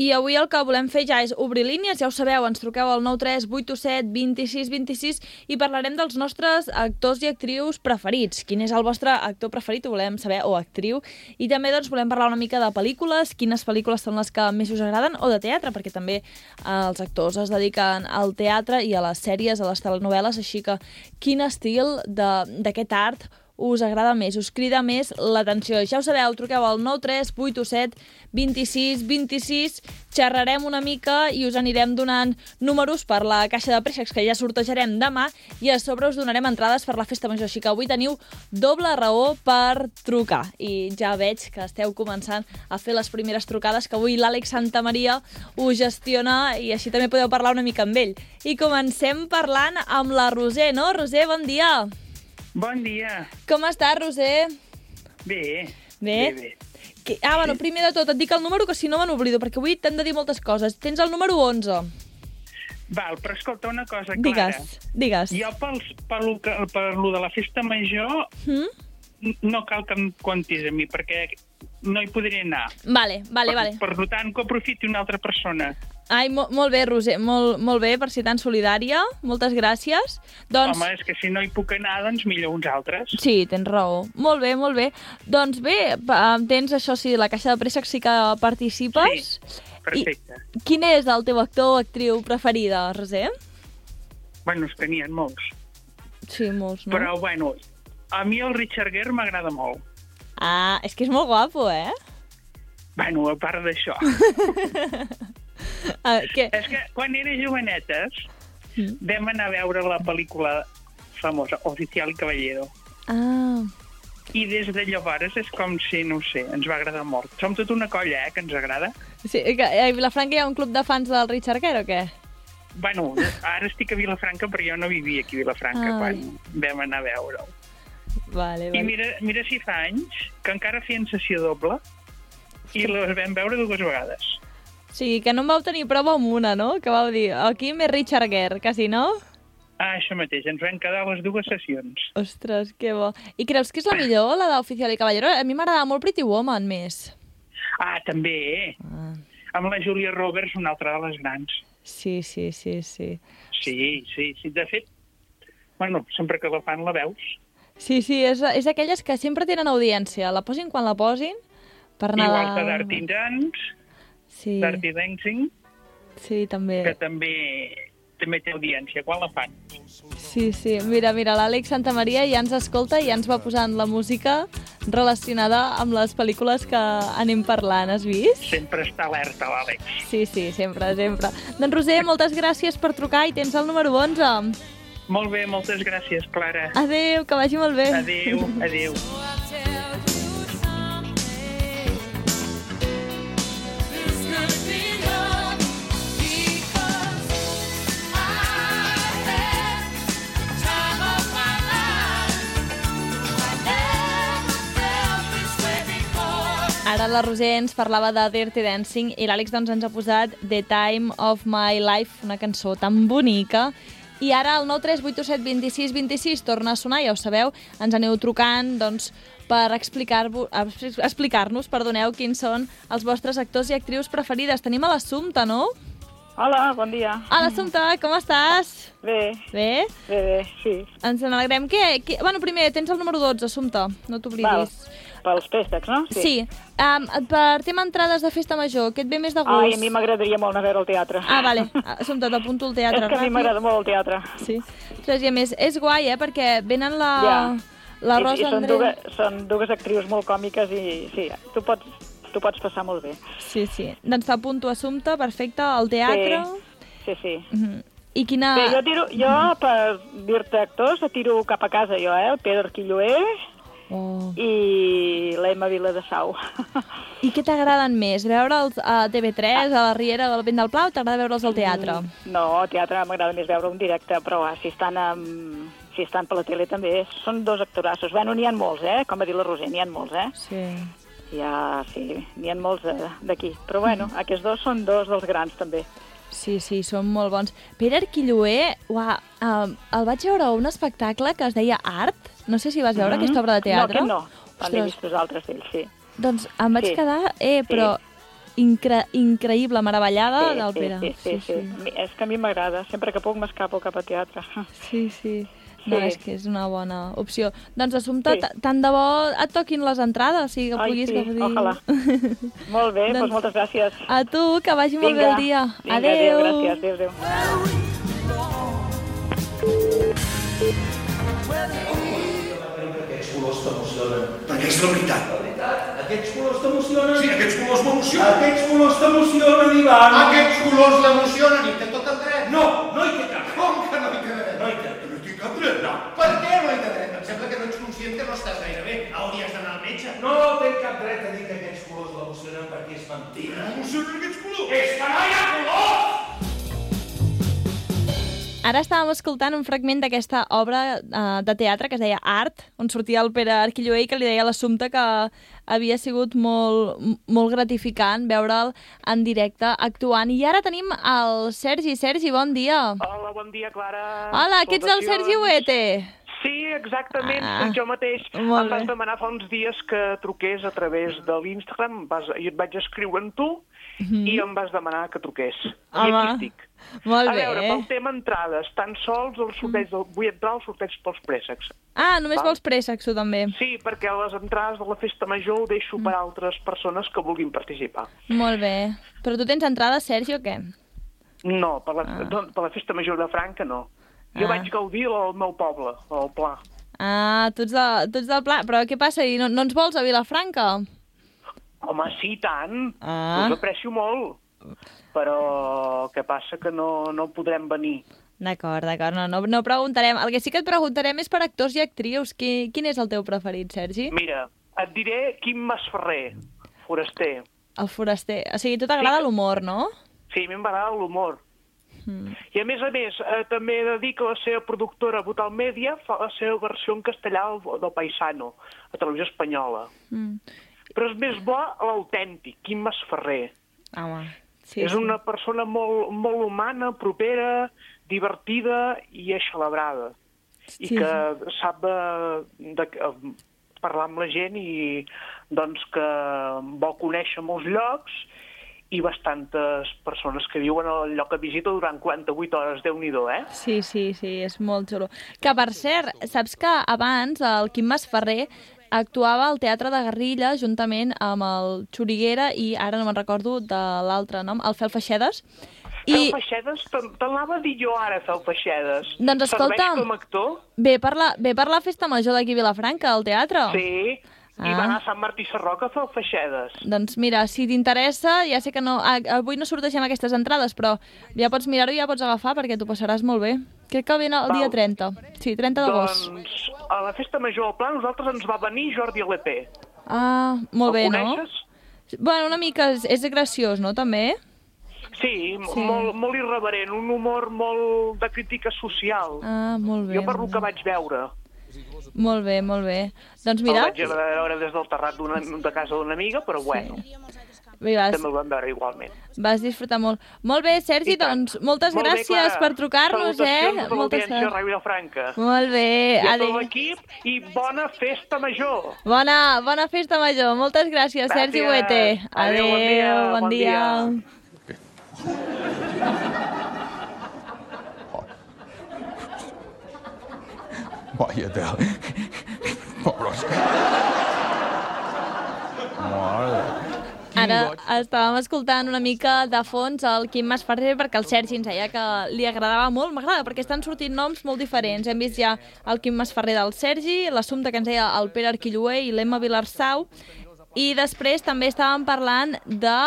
I avui el que volem fer ja és obrir línies, ja ho sabeu, ens truqueu al 93887 26 26 i parlarem dels nostres actors i actrius preferits. Quin és el vostre actor preferit, ho volem saber, o actriu. I també doncs, volem parlar una mica de pel·lícules, quines pel·lícules són les que més us agraden, o de teatre, perquè també eh, els actors es dediquen al teatre i a les sèries, a les telenovel·les, així que quin estil d'aquest art us agrada més, us crida més l'atenció. Ja ho sabeu, truqueu al 93887 26 26, xerrarem una mica i us anirem donant números per la caixa de préssecs que ja sortejarem demà i a sobre us donarem entrades per la festa major, així que avui teniu doble raó per trucar. I ja veig que esteu començant a fer les primeres trucades, que avui l'Àlex Santamaria us gestiona i així també podeu parlar una mica amb ell. I comencem parlant amb la Roser, no? Roser, bon dia! Bon dia. Com estàs, Roser? Bé. Bé? Bé, bé. Que... Ah, bueno, primer de tot, et dic el número, que si no me n'oblido, perquè avui t'hem de dir moltes coses. Tens el número 11. Val, però escolta una cosa, Clara. Digues, digues. Jo pel, per, lo, que- per lo de la festa major Mm? no cal que em comptis a mi, perquè no hi podré anar. Vale, vale, vale. Per, per tant, que aprofiti una altra persona. Ai, mo molt bé, Roser, molt, molt bé per ser tan solidària. Moltes gràcies. Doncs... Home, és que si no hi puc anar, doncs millor uns altres. Sí, tens raó. Molt bé, molt bé. Doncs bé, tens això sí, la caixa de préssecs sí que participes. Perfecte. I quin és el teu actor o actriu preferida, Roser? Bueno, es tenien molts. Sí, molts, no? Però, bueno, a mi el Richard Gere m'agrada molt. Ah, és que és molt guapo, eh? Bueno, a part d'això. Ah, que... És que quan era jovenetes Mm. vam anar a veure la pel·lícula famosa, Oficial Caballero. Ah, I des de llavors és com si, no sé, ens va agradar molt. Som tota una colla, eh, que ens agrada. sí, que a Vilafranca hi ha un club de fans del Richard Gere o què? Bueno, ara estic a Vilafranca, però jo no vivia aquí a Vilafranca Ai. quan vam anar a veure'l. Vale, I vale. mira, mira si fa anys que encara feien sessió doble i les vam veure dues vegades. O sigui, que no en vau tenir prova amb una, no? Que vau dir, aquí més Richard Gere, que si no... Ah, això mateix, ens vam quedar les dues sessions. Ostres, que bo. I creus que és la millor, la d'Oficial i Caballero? A mi m'agrada molt Pretty Woman, més. Ah, també, Ah, amb la Julia Roberts, una altra de les grans. sí, sí, sí, sí. Sí, sí, sí. De fet, bueno, sempre que la fan la veus. Sí, sí, és, és aquelles que sempre tenen audiència. La posin quan la posin, per anar... Igual que Dirty Dance, Sí, Dirty Dancing, sí, també. que també també té audiència quan la fan. Sí, sí. Mira, mira, l'Àlex Santamaria ja ens escolta i ja ens va posant la música relacionada amb les pel·lícules que anem parlant, has vist? Sempre està alerta, l'Àlex. Sí, sí, sempre, sempre. Doncs Roser, moltes gràcies per trucar i tens el número 11. Molt bé, moltes gràcies, Clara. Adéu, que vagi molt bé. Adéu, adéu. La Roser ens parlava de Dirty Dancing i l'Àlex doncs, ens ha posat The Time of My Life, una cançó tan bonica. I ara el 93887 26 26 torna a sonar, ja ho sabeu, ens aneu trucant doncs, per explicar-nos perdoneu, quins són els vostres actors i actrius preferides. Tenim a l'Assumpta, no? Hola, bon dia. A l'Assumpta, com estàs? Bé, Bé? bé, bé, sí. Ens n'alegrem. Què, què... Bueno, primer, tens el número 12, Assumpta, no Val, t'oblidis. Pels préstecs, no? Sí, um, per tema entrades de festa major, què et ve més de gust? Ai, a mi m'agradaria molt anar a veure el teatre. Ah, vale. Assumpta, t'apunto al teatre. És que a mi m'agrada molt el teatre. Sí. Ostres, i a més, és guai, eh? Perquè venen la... Ja. La I, i Rosa són, Andreu... dues, són dues actrius molt còmiques i sí, tu pots, tu pots passar molt bé. Sí, sí. Doncs t'apunto Assumpta, perfecte, al teatre. Sí, sí. Mhm. I quina... Bé, jo, tiro, jo per dir-te actors, tiro cap a casa jo, eh? El Pedro Quilloé Oh. i l'Emma Viladesau. I què t'agraden més? Veure'ls a TV3, a la Riera del Vent del Pla, o t'agrada veure'ls al teatre? No, al teatre m'agrada més veure un directe, però ah, si estan amb, si estan per la tele també són dos actorassos. Bueno, n'hi ha molts, eh? Com va dir la Roser, n'hi ha molts, eh? Sí. Ha, sí, n'hi ha molts eh, d'aquí. Però bueno, aquests dos són dos dels grans també. Sí, sí, són molt bons. Pere Arquilloé, uah, um, el vaig veure a un espectacle que es deia Art. No sé si vas veure aquesta obra de teatre. No, aquest no. També he vist els altres d'ells, sí. Doncs em vaig Sí. quedar... Eh, Sí. però incre increïble, meravellada del sí, Pere. sí, sí, sí, sí. És que a mi m'agrada. Sempre que puc m'escapo cap a teatre. Sí, sí. No, Sí. és que és una bona opció. Doncs, Assumpte, Sí. tant de bo et toquin les entrades, o sigui que Ai, puguis sí, gaudir. ojalà. Molt bé, doncs Doncs- moltes gràcies. A tu, que vagi molt bé el dia. Vinga, Adéu. adéu, gràcies, adéu, adéu. Aquests colors t'emocionen. Perquè és la veritat. Aquests colors t'emocionen? Sí, aquests colors m'emocionen. Aquests colors t'emocionen, Ivan. Aquests colors l'emocionen i té tot el dret. No, no hi té cap. Com que no hi té dret? No hi té. No hi tinc cap dret, no. Per què no hi té dret? Em sembla que no ets conscient que no estàs gaire bé. Hauries d'anar al metge. No té cap dret a dir que aquests colors l'emocionen perquè és mentira. M'emocionen aquests colors. És que no hi ha colors! Ara estàvem escoltant un fragment d'aquesta obra uh, de teatre que es deia Art, on sortia el Pere Arquilloé i que li deia l'Assumpte que havia sigut molt, molt gratificant veure'l en directe actuant. I ara tenim el Sergi. Sergi, bon dia. Hola, bon dia, Clara. Hola, que ets el Sergi Huete. Sí, exactament, Ah, jo mateix. em vas demanar fa uns dies que truqués a través de l'Instagram, i et vaig escriure en tu, i em vas demanar que truqués. I. Home, aquí estic. molt a bé. veure, pel tema entrades, tan sols el sorteig del... vull entrar al sorteig pels préssecs. Ah, només Val. vols préssecs, tu també. Sí, perquè les entrades de la festa major ho deixo per Mm. altres persones que vulguin participar. Molt bé. Però tu tens entrada, Sergi, o què? No, per la, Ah. per la festa major de Franca no. Jo Ah. vaig gaudir al meu poble, al Pla. Ah, tu ets, de, tu ets del pla. Però què passa? I no, no ens vols a Vilafranca? Home, sí, tant. Ah. Us aprecio molt. Però què passa que no, no podrem venir. D'acord, d'acord, no, no, no preguntarem. El que sí que et preguntarem és per actors i actrius. Qui, quin és el teu preferit, Sergi? Mira, et diré Quim Masferrer, foraster. El foraster. O sigui, a tu t'agrada l'humor, no? Sí, a mi m'agrada l'humor. Mm. I a més a més, eh, també he de dir que la seva productora Botal Media fa la seva versió en castellà del, del Paisano, a Televisió Espanyola. Mm. Però és més bo l'autèntic, Quim Masferrer. Home, Sí, és una persona molt, molt humana, propera, divertida i eixelebrada. I Sí, que sap de, de, de parlar amb la gent i doncs que vol conèixer molts llocs i bastantes persones que viuen al lloc que visita durant 48 hores, déu nhi eh? Sí, sí, sí, és molt xulo. Que, per cert, saps que abans el Quim Masferrer actuava al Teatre de Garrilla juntament amb el Xuriguera i ara no me'n recordo de l'altre nom, el Fel Feixedes. I... I Fel Feixedes, te- te l'anava a dir jo ara, Fel Feixedes. Doncs escolta'm. Serveix com a actor? ve per la, ve per la festa major d'aquí a Vilafranca, al teatre. Sí. I Ah. va anar a Sant Martí Sarroca a Fel Feixedes. Doncs mira, si t'interessa, ja sé que no, avui no sortegem aquestes entrades, però ja pots mirar-ho i ja pots agafar perquè t'ho passaràs molt bé. Crec que viene el Val. dia 30. Sí, 30 d'agost. Doncs a la festa major al Pla nosaltres ens va venir Jordi Lepé. Ah, molt bé, El no? coneixes? Bueno, una mica, és, és graciós, no, també? Sí, Sí. Molt, molt irreverent, un humor molt de crítica social. Ah, molt bé. jo per lo que bé. vaig veure. Molt bé, molt bé. Doncs Mira... El vaig veure des del terrat d'una de casa d'una amiga, però bueno, Bé, vas, també el vam veure igualment. vas disfrutar molt. Molt bé, Sergi, doncs moltes Molt bé, gràcies Clara. per trucar-nos, Salutacions eh? a Moltes l'audiència de Ràdio Vilafranca. Molt bé, I a tot adéu. l'equip, i bona festa major. Bona, bona festa major. Moltes gràcies, Sergi Gràcies. Huete. Adéu, bon dia, bon bon dia. dia. Vaya tela. Pobres. Mare. Ara estàvem escoltant una mica de fons el Quim Masferrer perquè el Sergi ens deia que li agradava molt. M'agrada perquè estan sortint noms molt diferents. Hem vist ja el Quim Masferrer del Sergi, l'assumpte que ens deia el Pere Arquilloé i l'Emma Vilarsau, i després també estàvem parlant de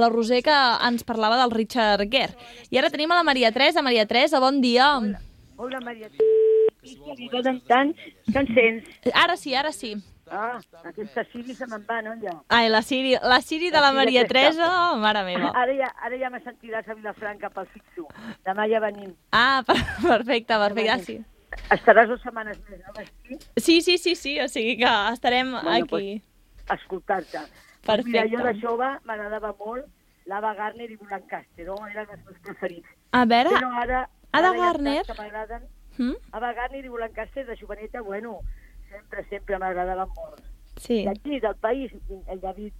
la Roser que ens parlava del Richard Gere. I ara tenim a la Maria Teresa. Maria Teresa, bon dia. Hola, Maria. I de tant tant, que en sents? Ara sí, ara sí. Ah, aquesta Siri se me'n va, no, ja? Ai, la Siri, la Siri de la La Siri Maria aquesta. Teresa, mare meva. Ara ja, ara ja me sentiràs a Vilafranca pel fixo. Demà ja venim. Ah, per- perfecte, perfecte, ja sí. Estaràs dues setmanes més, no? Sí, sí, sí, sí, o sigui que estarem Bueno, aquí. A escoltar-te. Perfecte. Mira, jo de jove m'agradava molt l'Ava Gardner i Lancaster, no? eren els meus preferits. A veure, Però ara... Ada ara hi ha Gardner? M'agraden. hm? Ava Gardner i Lancaster de joveneta, bueno, sempre, sempre m'agradaven molt. sí. D'aquí, del país, el David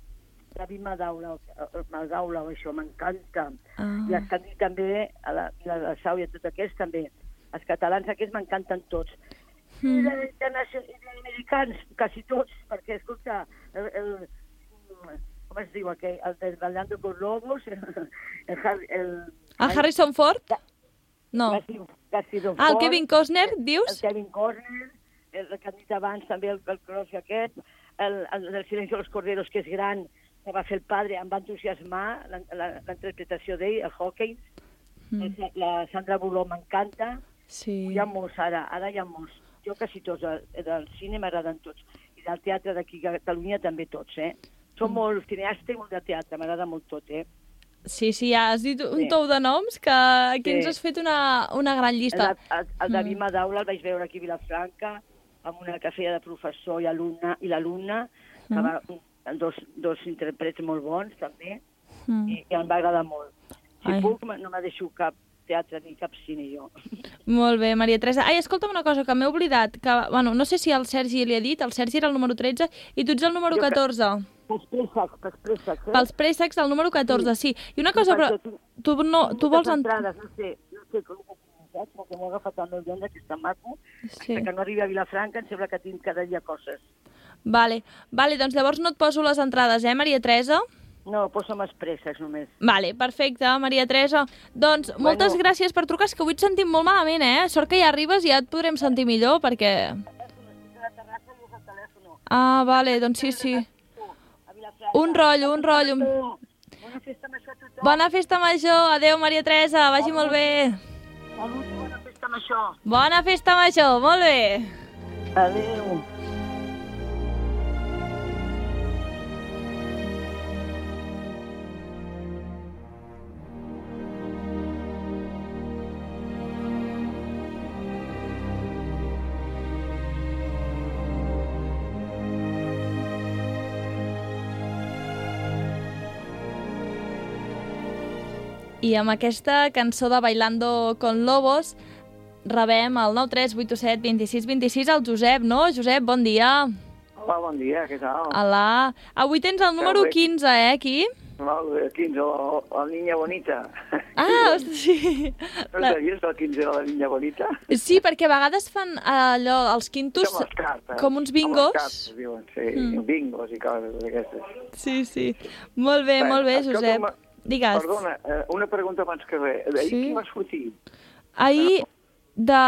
David Madaula, el- Madaula, això m'encanta. Ah. I els que també, a la, a la Sau i a tots aquests també. Els catalans aquests m'encanten tots. I Mm. de, i d'americans, quasi tots, perquè, escolta, el, el, com es diu aquell, el de Ballando con Lobos, el, el, Harry- el, El Harrison Ford? No. Quasi Don Ah, el Kevin Costner, el dius? Kevin Costner, el que han dit abans també, el, el Cross aquest, el, el del Silencio de los Corderos, que és gran, que va fer el padre, em va entusiasmar la, la, la interpretació d'ell, el hockey. Mm. La Sandra Buló m'encanta. Sí. Hi ha molts ara, ara hi ha molts. Jo quasi tots, del, del cine m'agraden tots. I del teatre d'aquí a Catalunya també tots, eh? Som Mm. molt cineasta i molt de teatre, m'agrada molt tot, eh? Sí, sí, ja has dit un Sí. tou de noms que aquí Sí. ens has fet una, una gran El, llista. el, el David Madaula el vaig veure aquí a Vilafranca, amb una que feia de professor i alumne, i l'alumne, que va, dos, dos intèrprets molt bons, també, Mm. i, i em va agradar molt. Si Ai. puc, no me deixo cap teatre ni cap cine, jo. Molt bé, Maria Teresa. Ai, escolta'm una cosa que m'he oblidat, que, bueno, no sé si el Sergi li ha dit, el Sergi era el número 13 i tu ets el número Jo que- 14. Pels préssecs, pels préssecs, eh? Pels préssecs, el número 14, sí. I una cosa, però tu, no, tu vols... Entrades, no sé, no sé com ho saps, perquè m'ho ha agafat el meu lloc, que està maco, Sí. sí. que no arribi a Vilafranca em sembla que tinc cada dia coses. Vale. vale, doncs llavors no et poso les entrades, eh, Maria Teresa? No, posa'm els préssecs només. Vale, perfecte, Maria Teresa. Doncs moltes gràcies per trucar, és que avui et sentim molt malament, eh? Sort que ja arribes i ja et podrem sentir millor, perquè... Ah, vale, doncs sí, sí. Un rotllo, un rotllo. Bona festa això a tothom. Bona festa major, adeu Maria Teresa, vagi molt bé. Salut bona festa això. Bona festa major, molt bé. Adéu. I amb aquesta cançó de Bailando con Lobos rebem el 93887 26 26 al Josep, no? Josep, bon dia. Hola, bon dia, què tal? Hola. Avui tens el número bé. 15, eh, aquí? Bé, 15, la, la niña bonita. Ah, sí. No La... sabies el 15 de la niña bonita? Sí, perquè a vegades fan allò, els quintos, cartes. com uns bingos. cartes, diuen, sí, Mm. bingos i coses d'aquestes. Sí, sí. Molt bé, molt bé, Josep. escolta'm, Digues. Perdona, eh, una pregunta abans que res. D'ahir Sí? qui va sortir? Ahir, de,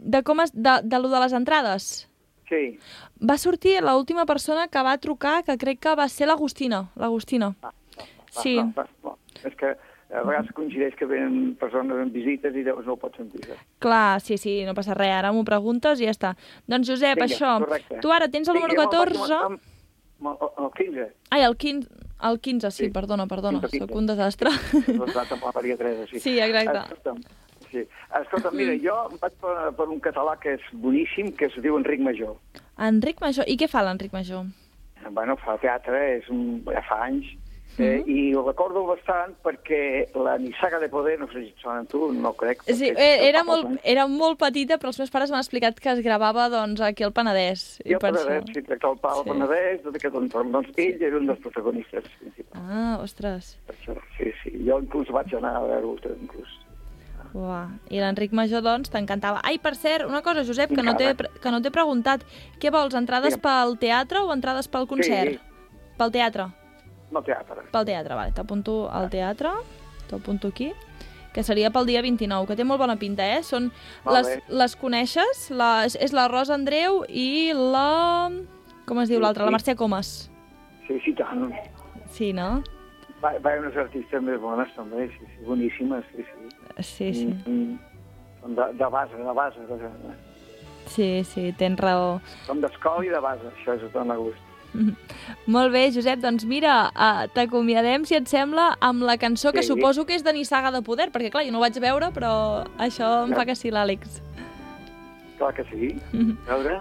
de com es, de, de lo de les entrades, Sí. va sortir l'última persona que va trucar, que crec que va ser l'Agustina. L'Agustina. Sí. Ah, ah, ah, és que a vegades coincideix que venen persones en visites i llavors no ho pots sentir. eh? Clar, sí, sí, no passa res. Ara m'ho preguntes i ja està. Doncs, Josep, Vinga, això, correcte. tu ara tens el número Vinga, me'l faig 14... amb- amb El, el 15. Ai, el 15, el 15 sí, Sí. perdona, perdona, 15, sóc un desastre. L'estat amb la Maria Teresa, sí. Sí, exacte. Escolta'm, sí. Escolta, mira, jo vaig per, per un català que és boníssim, que es diu Enric Major. Enric Major. I què fa l'Enric Major? Bueno, fa teatre, és un, ja fa anys, eh, Mhm. i ho recordo bastant perquè la Nissaga de Poder, no sé si a tu, no crec. Sí, eh, era molt, era molt petita, però els meus pares m'han explicat que es gravava doncs, aquí al Penedès. I per Penedès, si tracta el Pau Sí. sí. Penedès, tot aquest entorn. Doncs ell era un dels protagonistes principals. Ah, ostres. Això, sí, sí. Jo inclús vaig anar a veure-ho, inclús. Uà. I l'Enric Major, doncs, t'encantava. Ai, per cert, una cosa, Josep, que no t'he que no t'he preguntat. Què vols, entrades Digue'm. pel teatre o entrades pel concert? Sí. Pel teatre. No teatre. Pel teatre, vale. T'apunto al teatre, t'apunto aquí, que seria pel dia 29, que té molt bona pinta, eh? Són Molt les, les coneixes? La, és- la Rosa Andreu i la... Com es diu Sí, l'altra? La. Mercè Comas. Sí, sí, tant. Sí, no? Va, va unes artistes més bones, també, sí, sí, boníssimes, sí, sí. Sí, sí. Mm, mm. Són de, de base, de base. De, Sí, sí, tens raó. som d'escola i de base, això és tot a gust. Molt bé, Josep, doncs mira, uh, t'acomiadem, si et sembla, amb la cançó que Sí. suposo que és de Nissaga de Poder, perquè clar, jo no ho vaig veure, però això em fa que sí, l'Àlex. Clar que sí. A veure...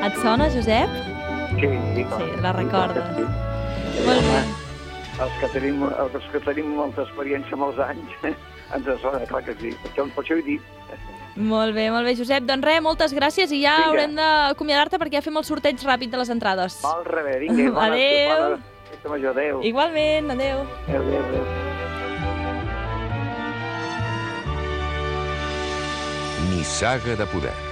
Et sona, Josep? Sí, clar. Sí, la recordes. Sí. Molt bé. Els que tenim, els que tenim molta experiència amb els anys, ens sona, clar que sí. Per això, per això he dit. Molt bé, molt bé, Josep. Doncs res, moltes gràcies i ja Vinga. haurem d'acomiadar-te perquè ja fem el sorteig ràpid de les entrades. Molt rebé, vinga. bona- Adéu. bona Festa major, adéu. Igualment, adeu. Adéu, adéu, adéu. Nissaga de poder.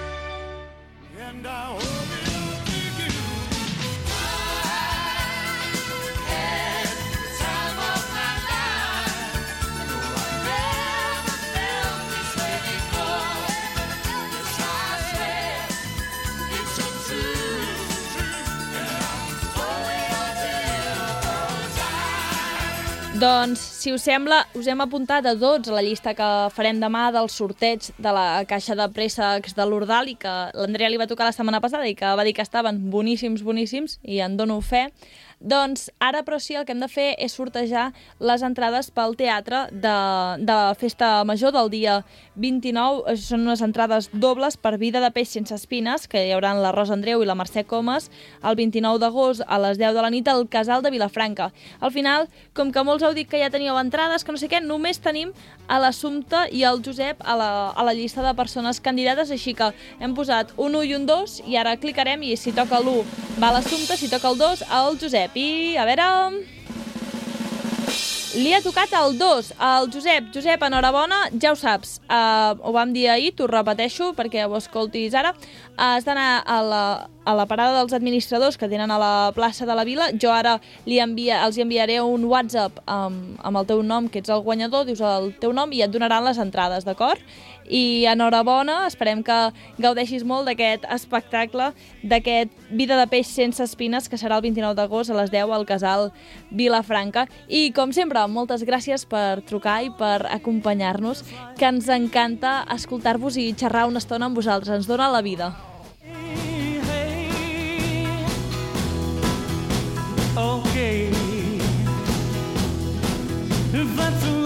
Doncs, si us sembla, us hem apuntat a tots la llista que farem demà del sorteig de la caixa de préssecs de l'Ordal i que l'Andrea li va tocar la setmana passada i que va dir que estaven boníssims, boníssims, i en dono fe. Doncs ara, però sí, el que hem de fer és sortejar les entrades pel teatre de, de la festa major del dia 29. Eh, Són unes entrades dobles per Vida de peix sense espines, que hi haurà la Rosa Andreu i la Mercè Comas, el 29 d'agost a les 10 de la nit al Casal de Vilafranca. Al final, com que molts heu dit que ja teníeu entrades, que no sé què, només tenim a l'Assumpte i el Josep a la, a la llista de persones candidates, així que hem posat un 1 i un 2 i ara clicarem i si toca l'1 va a l'Assumpte, si toca el 2 al Josep. I a veure... Li ha tocat el 2, al Josep. Josep, enhorabona, ja ho saps. Uh, ho vam dir ahir, t'ho repeteixo perquè ho escoltis ara. Uh, has d'anar a la, a la parada dels administradors que tenen a la plaça de la Vila. Jo ara li envia, els enviaré un WhatsApp amb, amb el teu nom, que ets el guanyador, dius el teu nom i et donaran les entrades, d'acord? I enhorabona, esperem que gaudeixis molt d'aquest espectacle, d'aquest Vida de peix sense espines, que serà el 29 d'agost a les 10 al Casal Vilafranca. I, com sempre, moltes gràcies per trucar i per acompanyar-nos, que ens encanta escoltar-vos i xerrar una estona amb vosaltres. Ens dona la vida. okay. If that's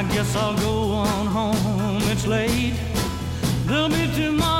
I guess I'll go on home. It's late. There'll be tomorrow.